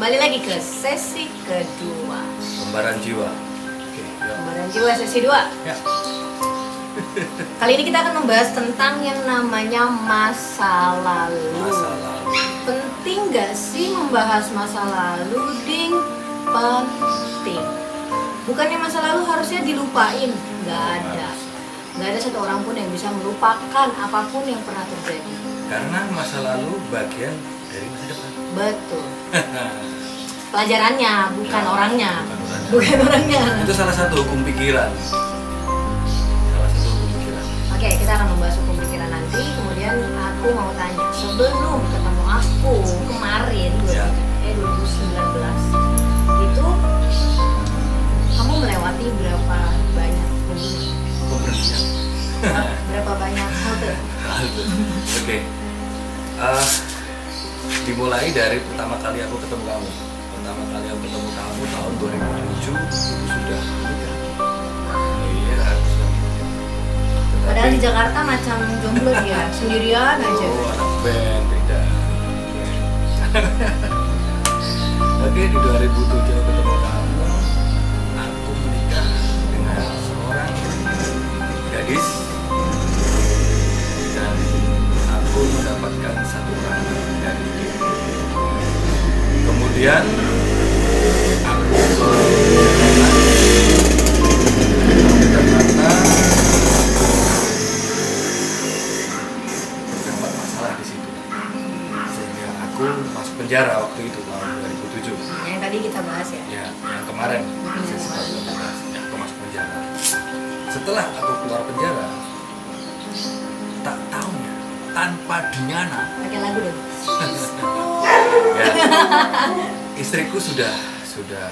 kembali lagi ke sesi kedua Lembaran jiwa. Yuk. Gambaran jiwa sesi 2 Ya. Kali ini kita akan membahas tentang yang namanya masa lalu Masa lalu. Penting gak sih membahas masa lalu, Ding? Penting Bukannya masa lalu harusnya dilupain Gak ada Gak ada satu orang pun yang bisa melupakan apa pun yang pernah terjadi Karena masa lalu bagian dari masa depan. Betul Pelajarannya, bukan Ya, orangnya bukan orangnya. Bukan orangnya Itu salah satu hukum pikiran. Salah satu hukum pikiran. Oke, kita akan membahas hukum pikiran nanti. Kemudian aku mau tanya, sebelum ketemu aku kemarin Ya. eh 2019 itu kamu melewati berapa banyak? Pemberhentian. berapa banyak halte? Oke. Eh, dimulai dari pertama kali aku ketemu kamu. Pertama kali aku ketemu kamu tahun 2007 itu sudah menikah. Iya. Padahal di Jakarta macam jomblo dia, sendirian aja. Oh, anak band beda. Oke, di 2007 aku ketemu kamu. Aku menikah dengan seorang gadis dan aku mendapatkan satu orang dari dia. Kemudian penjara waktu itu tahun 2007 Yang tadi kita bahas ya. ya yang kemarin Hmm. pertama ya, aku masuk penjara setelah aku keluar penjara tak tahunya tanpa dinyana Pakai lagu dong. ya istriku sudah sudah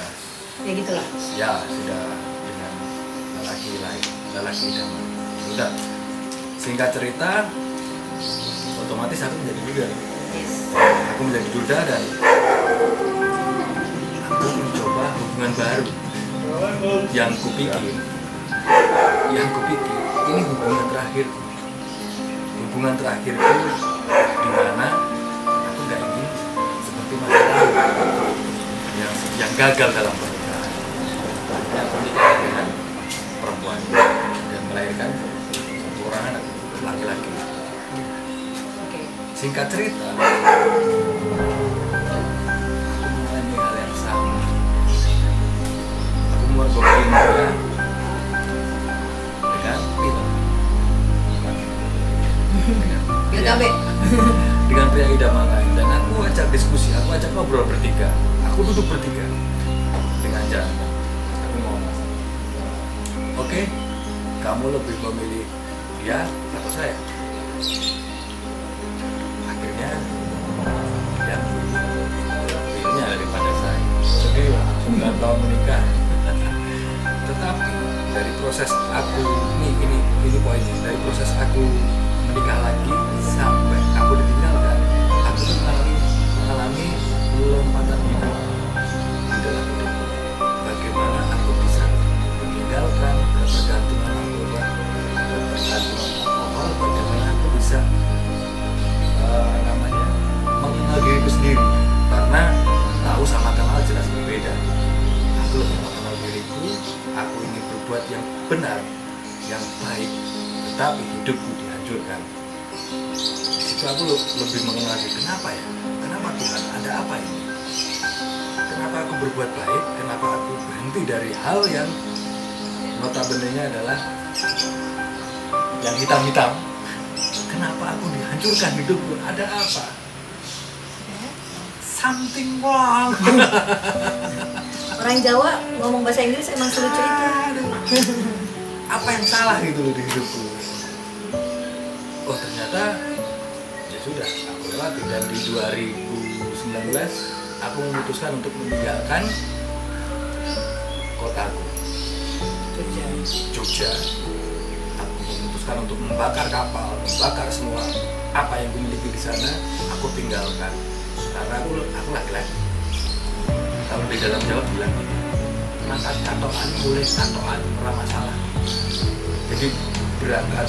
Ya gitulah. ya sudah dengan lelaki lain lelaki idaman udah singkat cerita otomatis aku menjadi duda Yes. aku menjadi duda dan aku mencoba hubungan baru yang kupikir. Yang kupikir ini hubungan terakhirku hubungan terakhirku di mana aku nggak ingin seperti masa lalu yang yang gagal dalam pernikahan akhirnya aku menikah dengan perempuan dan melahirkan satu orang anak laki-laki. Oke. singkat cerita aku mengalami hal yang sama. Aku mergokin dia dengan pil dengan Pil pria- dengan pria idaman lain. Dan aku ajak diskusi aku ajak ngobrol bertiga. Aku duduk bertiga. Dengan Jana aku ngomong. Oke kamu lebih memilih dia atau saya? Akhirnya dia pilihnya daripada saya. Jadi 9 tahun menikah. Tetapi dari proses aku ini ini ini poinnya. Dari proses aku menikah lagi sampai aku ditinggalkan aku mengalami mengalami lompatan diriku sendiri. Karena tahu sama kenal jelas berbeda. Aku lebih mengenal diriku aku ingin berbuat yang benar yang baik tetapi hidupku dihancurkan. Di aku le- lebih mengenal diri kenapa ya? Kenapa Tuhan? Ada apa ini? Kenapa aku berbuat baik? Kenapa aku berhenti dari hal yang notabene adalah yang hitam-hitam? Kenapa aku dihancurkan hidupku? Ada apa something wrong Orang Jawa ngomong bahasa Inggris emang selucu itu. apa yang salah gitu loh di hidupku? Oh ternyata ya sudah aku lewati dan di 2019 aku memutuskan untuk meninggalkan kotaku Jogja. Jogja. Aku memutuskan untuk membakar kapal membakar semua apa yang kumiliki di sana aku tinggalkan karena aku aku laki-laki kalau di dalam Jawa bilang gini mangkat katokan boleh katokan ora masalah. Jadi berangkat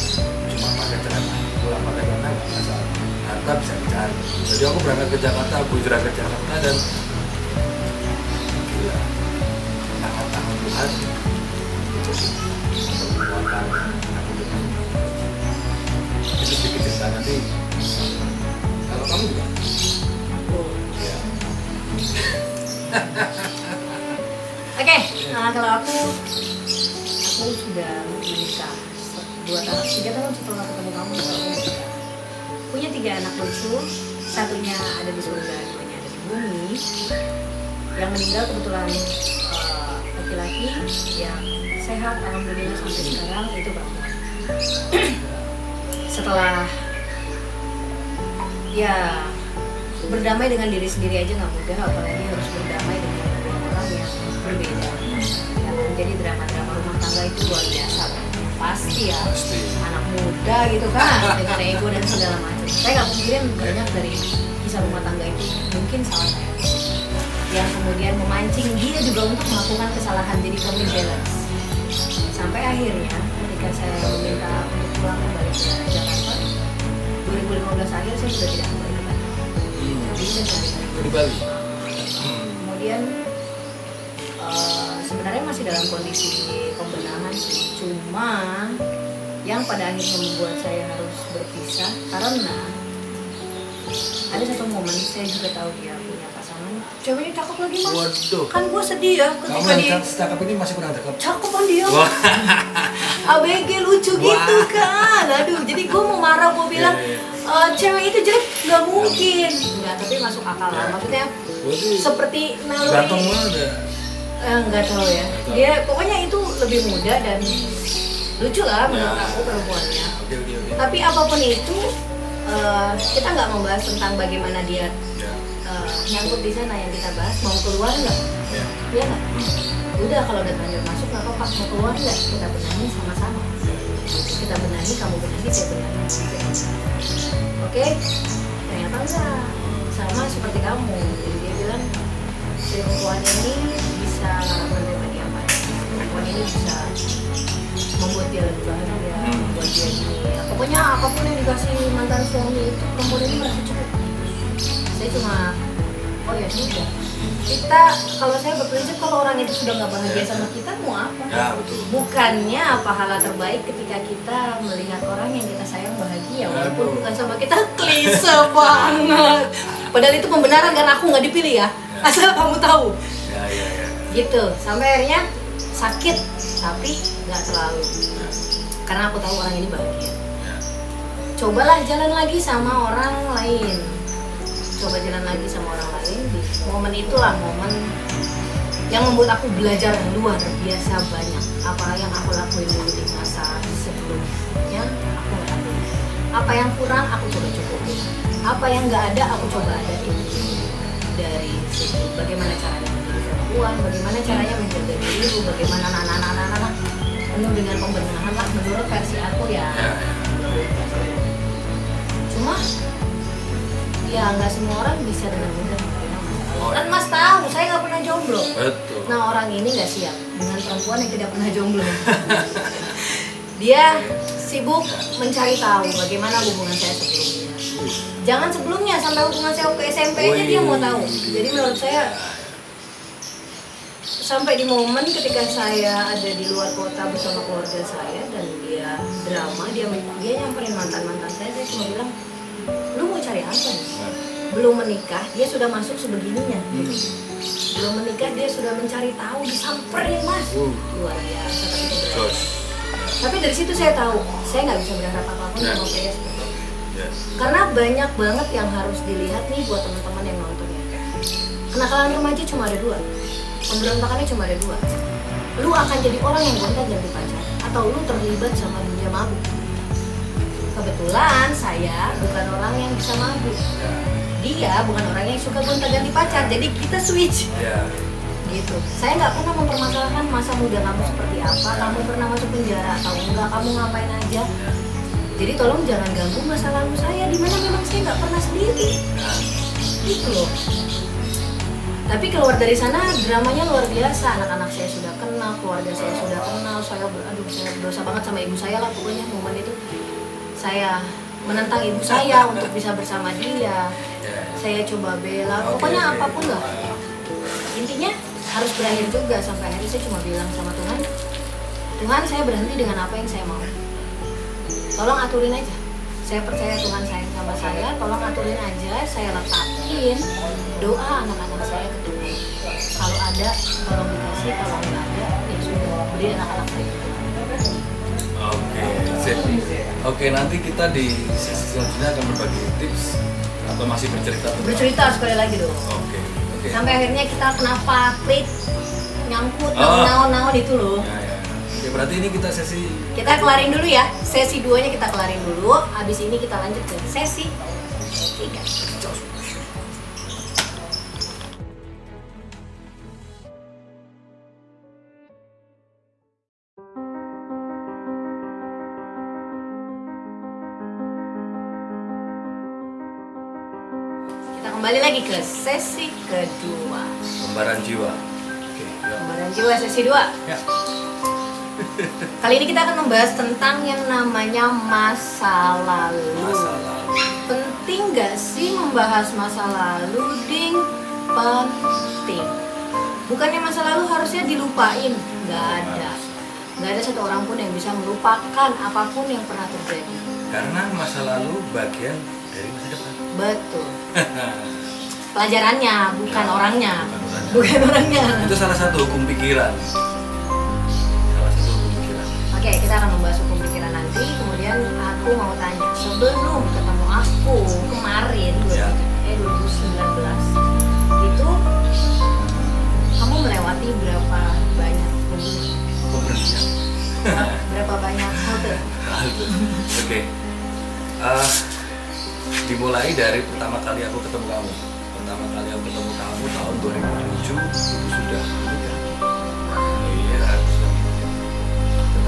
cuma pakai celana pulang pakai celana nggak masalah. Harta bisa dicari. Jadi aku berangkat ke Jakarta aku hijrah ke Jakarta dan bilang tangan-tangan Tuhan itu sedikit cerita nanti kalau kamu juga Oke, nah kalau aku aku sudah menikah dua tahun, tiga tahun setelah ketemu kamu. Punya tiga anak lucu, satunya ada di surga, duanya ada di bumi. Yang meninggal kebetulan eh, laki-laki yang sehat, alhamdulillah sampai sekarang itu perempuan. Setelah ya berdamai dengan diri sendiri aja nggak mudah, apalagi harus berdamai dengan orang yang berbeda. Ya, jadi drama-drama rumah tangga itu luar biasa. Pasti ya pasti anak muda gitu kan dengan ego dan segala macam. Saya nggak mungkin banyak dari kisah rumah tangga itu mungkin salah saya yang kemudian memancing dia juga untuk melakukan kesalahan jadi kami balance sampai akhirnya ketika saya meminta untuk pulang kembali ke Jakarta 2015 akhir saya sudah tidak kembali di Bali? Hmm. kemudian eh, sebenarnya masih dalam kondisi pembenahan sih. Cuma yang pada akhirnya membuat saya harus berpisah karena ada satu momen saya juga tahu dia punya pasangan. Ceweknya cakep lagi mas. Waduh. Kan gue sedih ya kamu ketika yang dia cakep cakep ini masih kurang cakep? Cakep kan dia? ABG lucu Wah. gitu kan. Aduh jadi gue mau marah gue bilang Iya, iya. "Eh, cewek itu jelek nggak mungkin. Nggak tapi masuk akal lah. Maksudnya berarti seperti naluri ganteng banget ya? Eh, nggak tahu ya. Dia pokoknya itu lebih muda dan lucu lah menurut Ya. aku perempuannya. Oke oke oke. Tapi apa pun itu eh, kita nggak membahas tentang bagaimana dia ya. eh, nyangkut di sana yang kita bahas. Mau keluar nggak? Ya. Ya nggak? Udah kalau udah terlanjur masuk nggak apa-apa. Mau keluar nggak? Kita benahi sama-sama kita benahi kamu benahi saya benahi. Oke? Ternyata enggak. Sama seperti kamu. Jadi dia bilang perempuan ini bisa menerima dia apa perempuan ini bisa membuat dia lebih bahagia membuat dia gini ya, pokoknya apa pun yang dikasih mantan suami itu perempuan ini merasa cukup. Saya cuma oh ya sudah kita kalau saya berprinsip kalau orang itu sudah nggak bahagia sama kita mau apa? Ya betul. Bukannya pahala terbaik ketika kita melihat orang yang kita sayang bahagia? Walaupun Aduh. bukan sama kita klise banget. Padahal itu pembenaran karena aku nggak dipilih ya. Asal kamu tahu. Ya ya ya. Gitu. Sampai akhirnya sakit tapi nggak terlalu. Karena aku tahu orang ini bahagia. Ya. Cobalah jalan lagi sama orang lain coba jalan lagi sama orang lain. Di momen itulah momen yang membuat aku belajar luar biasa banyak. Apa yang aku lakuin dulu di masa sebelumnya aku nggak lakuin apa yang kurang aku coba cukupin apa yang nggak ada aku coba adain dari situ bagaimana caranya menjadi perempuan bagaimana caranya menjaga diri bagaimana nana penuh dengan pembenahan lah menurut versi aku ya ya. Cuma ya nggak semua orang bisa dengan mudah. Kan iya. mas tahu saya nggak pernah jomblo. Betul. Nah orang ini nggak siap dengan perempuan yang tidak pernah jomblo. Dia sibuk mencari tahu bagaimana hubungan saya sebelumnya. Jangan sebelumnya sampai hubungan saya ke SMP aja dia mau tahu. jadi menurut saya sampai di momen ketika saya ada di luar kota bersama keluarga saya dan dia drama dia dia nyamperin mantan mantan saya saya cuma bilang lu cari apa nih belum menikah dia sudah masuk sebegininya. Hmm. belum menikah dia sudah mencari tahu disamperin mas. Uh. luar biasa tapi tapi dari situ saya tahu saya nggak bisa berharap apa pun Ya. sama saya seperti itu Ya. karena banyak banget yang harus dilihat nih buat teman-teman yang nonton ya. Kenakalan remaja cuma ada dua. Pemberontakannya cuma ada dua. Lu akan jadi orang yang gonta ganti pacar atau lu terlibat sama dunia mabuk kebetulan saya bukan orang yang bisa mabuk. Dia bukan orang yang suka gonta ganti pacar jadi kita switch. Ya. gitu. Saya nggak pernah mempermasalahkan masa muda kamu seperti apa kamu pernah masuk penjara atau enggak kamu ngapain aja. Jadi tolong jangan ganggu masa lalu saya di mana memang saya nggak pernah sendiri. Gitu loh. Tapi keluar dari sana dramanya luar biasa. Anak-anak saya sudah kenal keluarga saya sudah kenal. Saya aduh saya berdosa banget sama ibu saya lah pokoknya momen itu saya menentang ibu saya untuk bisa bersama dia. Ya. saya coba bela pokoknya apa pun lah. Intinya harus berakhir juga sampai akhirnya saya cuma bilang sama Tuhan Tuhan saya berhenti dengan apa yang saya mau. Tolong aturin aja. Saya percaya Tuhan sayang sama saya tolong aturin aja. Saya letakin doa anak-anak saya ke Tuhan. Kalau ada tolong dikasih kalau nggak ada ya sudah. Beri anak-anak saya. Oke, sip. Oke, nanti kita di sesi selanjutnya akan berbagi tips atau masih bercerita tentang bercerita sekali lagi dong Oke, oke. sampai akhirnya kita kenapa klik nyangkut Oh. naon-naon itu loh Ya, ya. Oke, berarti ini kita sesi kita kelarin dulu ya sesi 2 nya kita kelarin dulu habis ini kita lanjut ke sesi 3 kembali lagi ke sesi kedua lembaran jiwa. Oke, ya. Jiwa sesi 2 Ya. Kali ini kita akan membahas tentang yang namanya masa lalu. Masa lalu. Penting gak sih membahas masa lalu, Ding? Penting. Bukannya masa lalu harusnya dilupain, nggak ada. Nggak ada satu orang pun yang bisa melupakan apa pun yang pernah terjadi. Karena masa lalu bagian dari masa depan. Betul. Pelajarannya, bukan Ya, orangnya. bukan orangnya. Bukan orangnya. Itu salah satu hukum pikiran. Salah satu hukum pikiran. Oke, kita akan membahas hukum pikiran nanti. Kemudian aku mau tanya, sebelum ketemu aku kemarin, Ya. eh 2019, itu kamu melewati berapa banyak? Pemberhentian. berapa banyak halte? Oke. Eh, dimulai dari pertama kali aku ketemu kamu. Pertama kali aku ketemu kamu tahun 2007 itu sudah. Iya.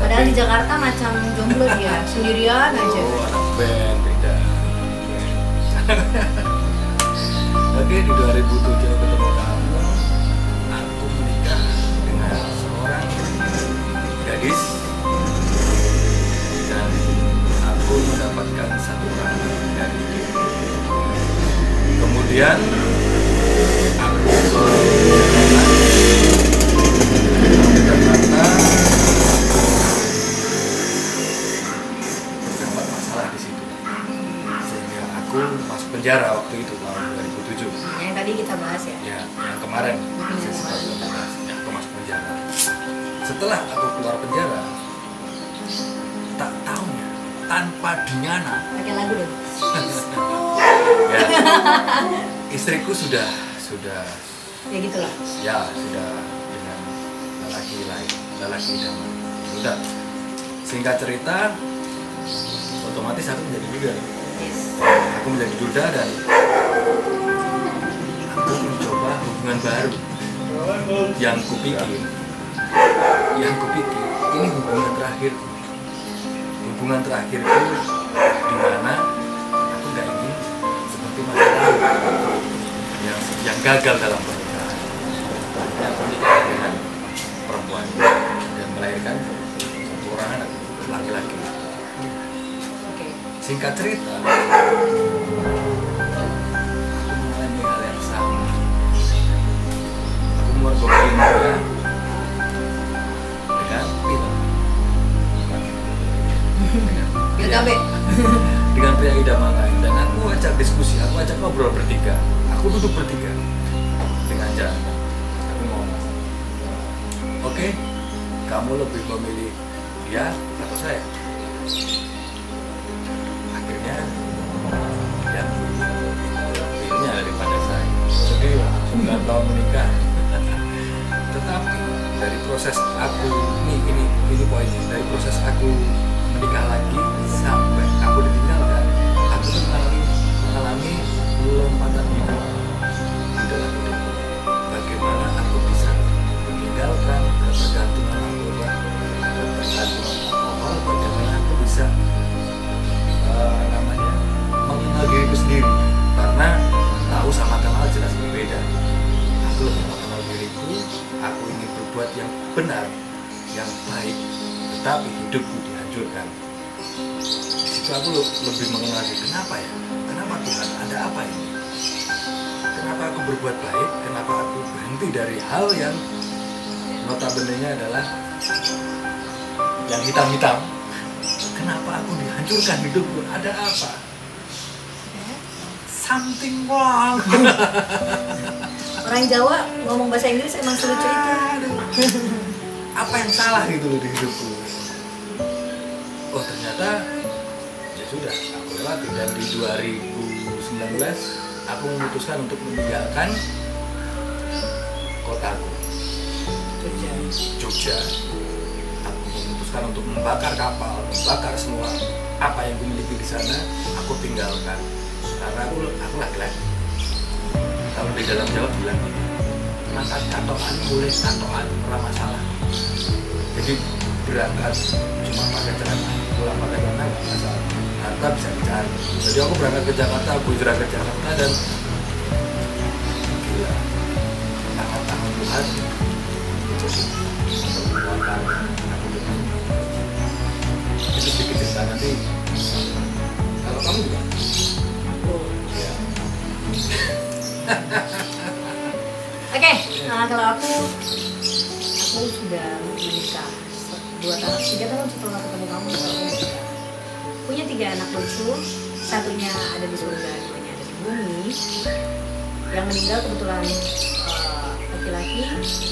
Padahal di Jakarta macam jomblo ya, sendirian aja. Oh, anak band beda. Oke, di 2007 aku ketemu kamu. Aku menikah dengan seorang gadis Kemudian aku ke Jakarta. Ke Jakarta dapat masalah di situ sehingga aku masuk penjara waktu itu tahun 2007 Yang tadi kita bahas ya. ya yang kemarin ya, aku masuk penjara setelah aku keluar penjara tak tahunya tanpa dinyana Pakai lagu dong. ya. Istriku sudah sudah. Ya gitulah. ya sudah dengan lelaki lain lelaki idaman sudah. Singkat cerita otomatis aku menjadi duda Yes. aku menjadi duda dan aku mencoba hubungan baru yang kupikir. Yang kupikir ini hubungan terakhir hubungan terakhirku di mana lalu yang yang gagal dalam pernikahan. Aku menikah dengan perempuan. Dan melahirkan satu orang anak laki-laki. Singkat cerita mengalami hal yang sama. Aku mergokin dia dengan pil dengan Pil dengan pria idaman lain dan aku ajak diskusi aku ajak ngobrol bertiga. Aku duduk bertiga. Dengan Jan aku ngomong oke kamu lebih memilih dia atau saya? Akhirnya ya pilihnya daripada saya. Jadi 9 tahun menikah. Tetapi dari proses aku ini ini ini poinnya. Dari proses aku menikah lagi sampai aku ingin berbuat yang benar yang baik tetapi hidupku dihancurkan di situ aku le- lebih mengenal diri kenapa ya kenapa Tuhan ada apa ini kenapa aku berbuat baik kenapa aku berhenti dari hal yang notabene-nya adalah yang hitam-hitam. Kenapa aku dihancurkan hidupku? Ada apa? Something wrong. Orang Jawa ngomong bahasa Inggris emang sulit cerita. Apa yang salah gitu loh di hidupku? Oh ternyata ya sudah aku lewati dan di 2019 aku memutuskan untuk meninggalkan kotaku Jogja. Jogja. Aku memutuskan untuk membakar kapal, membakar semua apa yang kumiliki di sana, aku tinggalkan. Karena aku aku laki-laki. Kalau di dalam Jawa bilang makan katoan boleh katoan ora masalah. Jadi berangkat cuma pakai celana, pulang pakai celana nggak masalah. Harta bisa dicari. Jadi aku berangkat ke Jakarta, aku hijrah ke Jakarta dan gila tangan-tangan Tuhan untuk menguatkan aku dengan itu sedikit cerita nanti kalau kamu juga Oh. ya Oke, nah kalau aku aku sudah menikah dua tahun, tiga tahun setelah ketemu kamu aku. Punya tiga anak lucu, satunya ada di surga, duanya ada di bumi. Yang meninggal kebetulan eh, laki-laki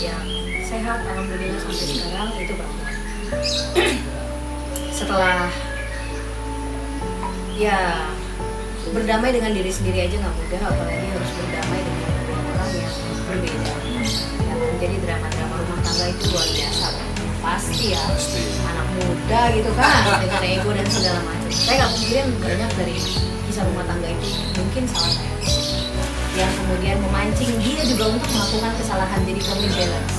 yang sehat, alhamdulillah sampai sekarang itu perempuan. Setelah ya berdamai dengan diri sendiri aja nggak mudah, apalagi harus berdamai dengan orang yang berbeda. Ya, kan? jadi drama-drama rumah tangga itu luar biasa. Pasti ya pasti anak muda gitu kan dengan ego dan segala macam. Saya nggak mungkin banyak dari kisah rumah tangga itu mungkin salah saya yang kemudian memancing dia juga untuk melakukan kesalahan jadi kami balance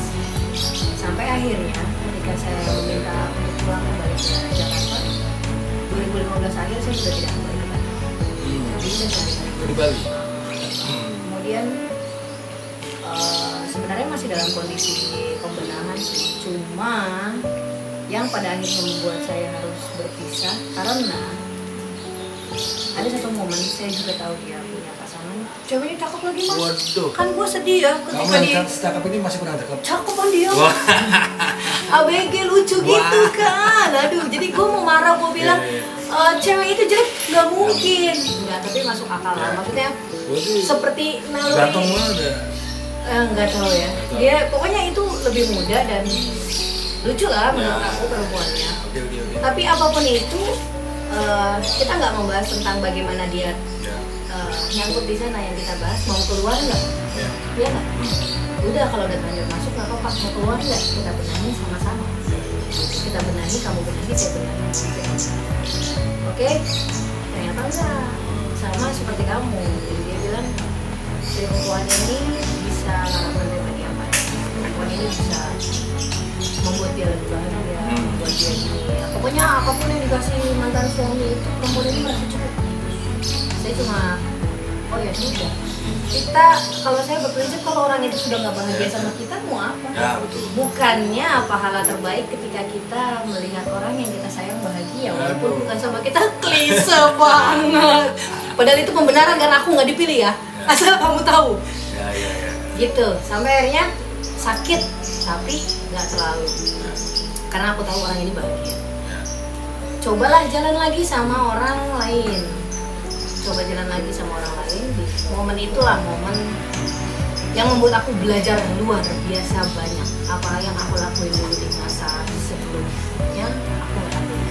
sampai akhirnya ketika saya meminta untuk pulang kembali ke Jakarta 2015 akhir saya sudah tidak kembali di Bali? Hmm. kemudian eh, sebenarnya masih dalam kondisi pembenahan sih. Cuma yang pada akhirnya membuat saya harus berpisah karena ada satu momen saya juga tahu dia punya pasangan. Ceweknya cakep lagi mas. Waduh. Kan gue sedih ya kamu ketika yang dia cakep- cakep ini masih kurang cakep. Cakepan dia? Wah. ABG lucu Wah. gitu kan. Aduh jadi gue mau marah gue bilang Iya, "Eh, cewek itu jelek nggak mungkin. Nggak tapi masuk akal lah. Ya. maksudnya seperti naluri ganteng banget ya? Eh, nggak tahu ya. Dia pokoknya itu lebih muda dan lucu lah menurut Ya. aku perempuannya. Tapi apa pun itu eh, kita nggak membahas tentang bagaimana dia ya. nyangkut di sana yang kita bahas. Mau keluar nggak? Ya. Iya nggak? Udah kalau udah lanjut masuk nggak apa-apa. Mau keluar nggak? Kita benahi sama-sama kita benahi kamu benahi saya benahi. Oke? Ternyata enggak. Sama seperti kamu. Jadi dia bilang si perempuan ini bisa menerima dia apa perempuan ini bisa membuat dia lebih bahagia membuat dia gini ya. pokoknya apa pun yang dikasih mantan suami itu perempuan ini merasa cukup. Saya cuma ya kita kalau saya berprinsip kalau orang itu sudah nggak bahagia sama kita mau apa? Ya betul. Bukannya pahala terbaik ketika kita melihat orang yang kita sayang bahagia walaupun Aduh. bukan sama kita klise banget. Padahal itu pembenaran karena aku nggak dipilih ya. Asal kamu tahu. Ya ya ya. Gitu. Sampai akhirnya sakit tapi nggak terlalu. Ya, karena aku tahu orang ini bahagia. Ya. cobalah jalan lagi sama orang lain coba jalan lagi sama orang lain. Di momen itulah momen yang membuat aku belajar luar biasa banyak. Apa yang aku lakuin dulu di masa sebelumnya aku lakuin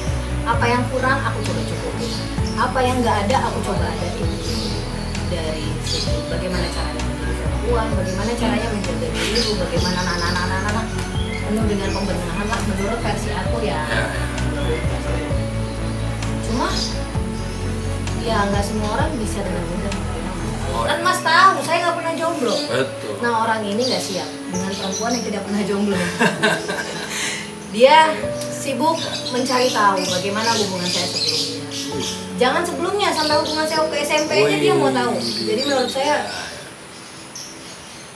apa yang kurang aku coba cukupin apa yang nggak ada aku coba adain dari segi bagaimana caranya menjadi perempuan bagaimana caranya menjaga diri bagaimana nana nana nana penuh dengan pembenahan lah. Menurut versi aku ya ya, ya. cuma ya nggak semua orang bisa dengan mudah. Oh, kan iya. mas tahu saya nggak pernah jomblo. Betul. Nah orang ini nggak siap dengan perempuan yang tidak pernah jomblo. Dia sibuk mencari tahu bagaimana hubungan saya sebelumnya. Jangan sebelumnya sampai hubungan saya ke SMP aja dia mau tahu. jadi menurut saya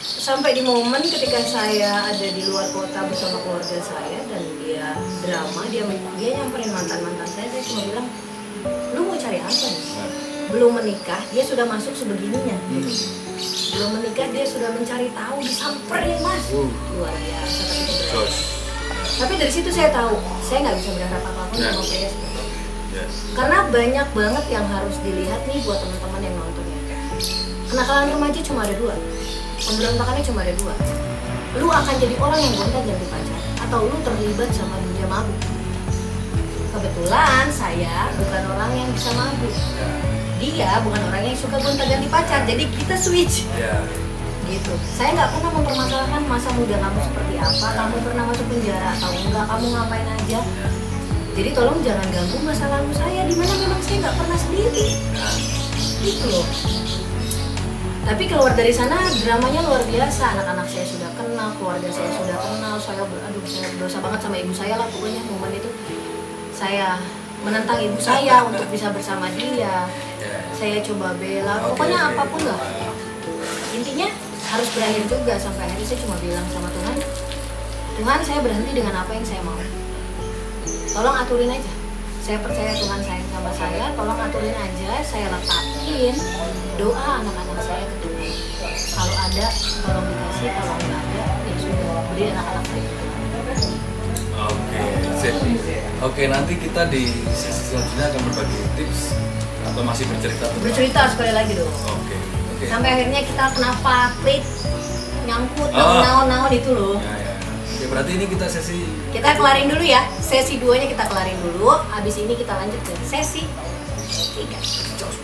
sampai di momen ketika saya ada di luar kota bersama keluarga saya dan dia drama dia dia nyamperin mantan mantan saya saya cuma bilang lu apa nih Nah, belum menikah dia sudah masuk sebegininya. Hmm. belum menikah dia sudah mencari tahu disamperin mas. Uh. luar biasa tapi tapi dari situ saya tahu saya nggak bisa berharap apa pun Ya. sama PS Ya. karena banyak banget yang harus dilihat nih buat teman-teman yang nonton ya. Kenakalan remaja cuma ada dua. Pemberontakannya cuma ada dua. Lu akan jadi orang yang gonta ganti pacar atau lu terlibat sama dunia mabuk kebetulan saya bukan orang yang bisa mabuk. Ya. dia bukan orang yang suka gonta ganti pacar jadi kita switch. Ya. gitu. Saya nggak pernah mempermasalahkan masa muda kamu seperti apa kamu pernah masuk penjara atau enggak kamu ngapain aja. Jadi tolong jangan ganggu masa lalu saya di mana memang saya nggak pernah sendiri. Gitu loh. Tapi keluar dari sana dramanya luar biasa. Anak-anak saya sudah kenal keluarga saya sudah kenal saya beraduh saya berdosa banget sama ibu saya lah pokoknya momen itu saya menentang ibu saya untuk bisa bersama dia. Ya. saya coba bela pokoknya oke. apa pun lah. Intinya harus berakhir juga sampai akhirnya saya cuma bilang sama Tuhan Tuhan saya berhenti dengan apa yang saya mau. Tolong aturin aja. Saya percaya Tuhan sayang sama saya tolong aturin aja. Saya letakin doa anak-anak saya ke Tuhan. Kalau ada tolong dikasih kalau nggak ada ya sudah beri anak-anak saya Tuhan. Oke, nanti kita di sesi selanjutnya akan berbagi tips atau masih bercerita tentang bercerita sekali lagi dong Oke, oke. sampai akhirnya kita kenapa klik nyangkut Oh. naon-naon itu loh Ya, ya. Oke, berarti ini kita sesi Kita kelarin dulu ya, sesi 2 nya kita kelarin dulu Habis ini kita lanjut ke sesi 3 Jos.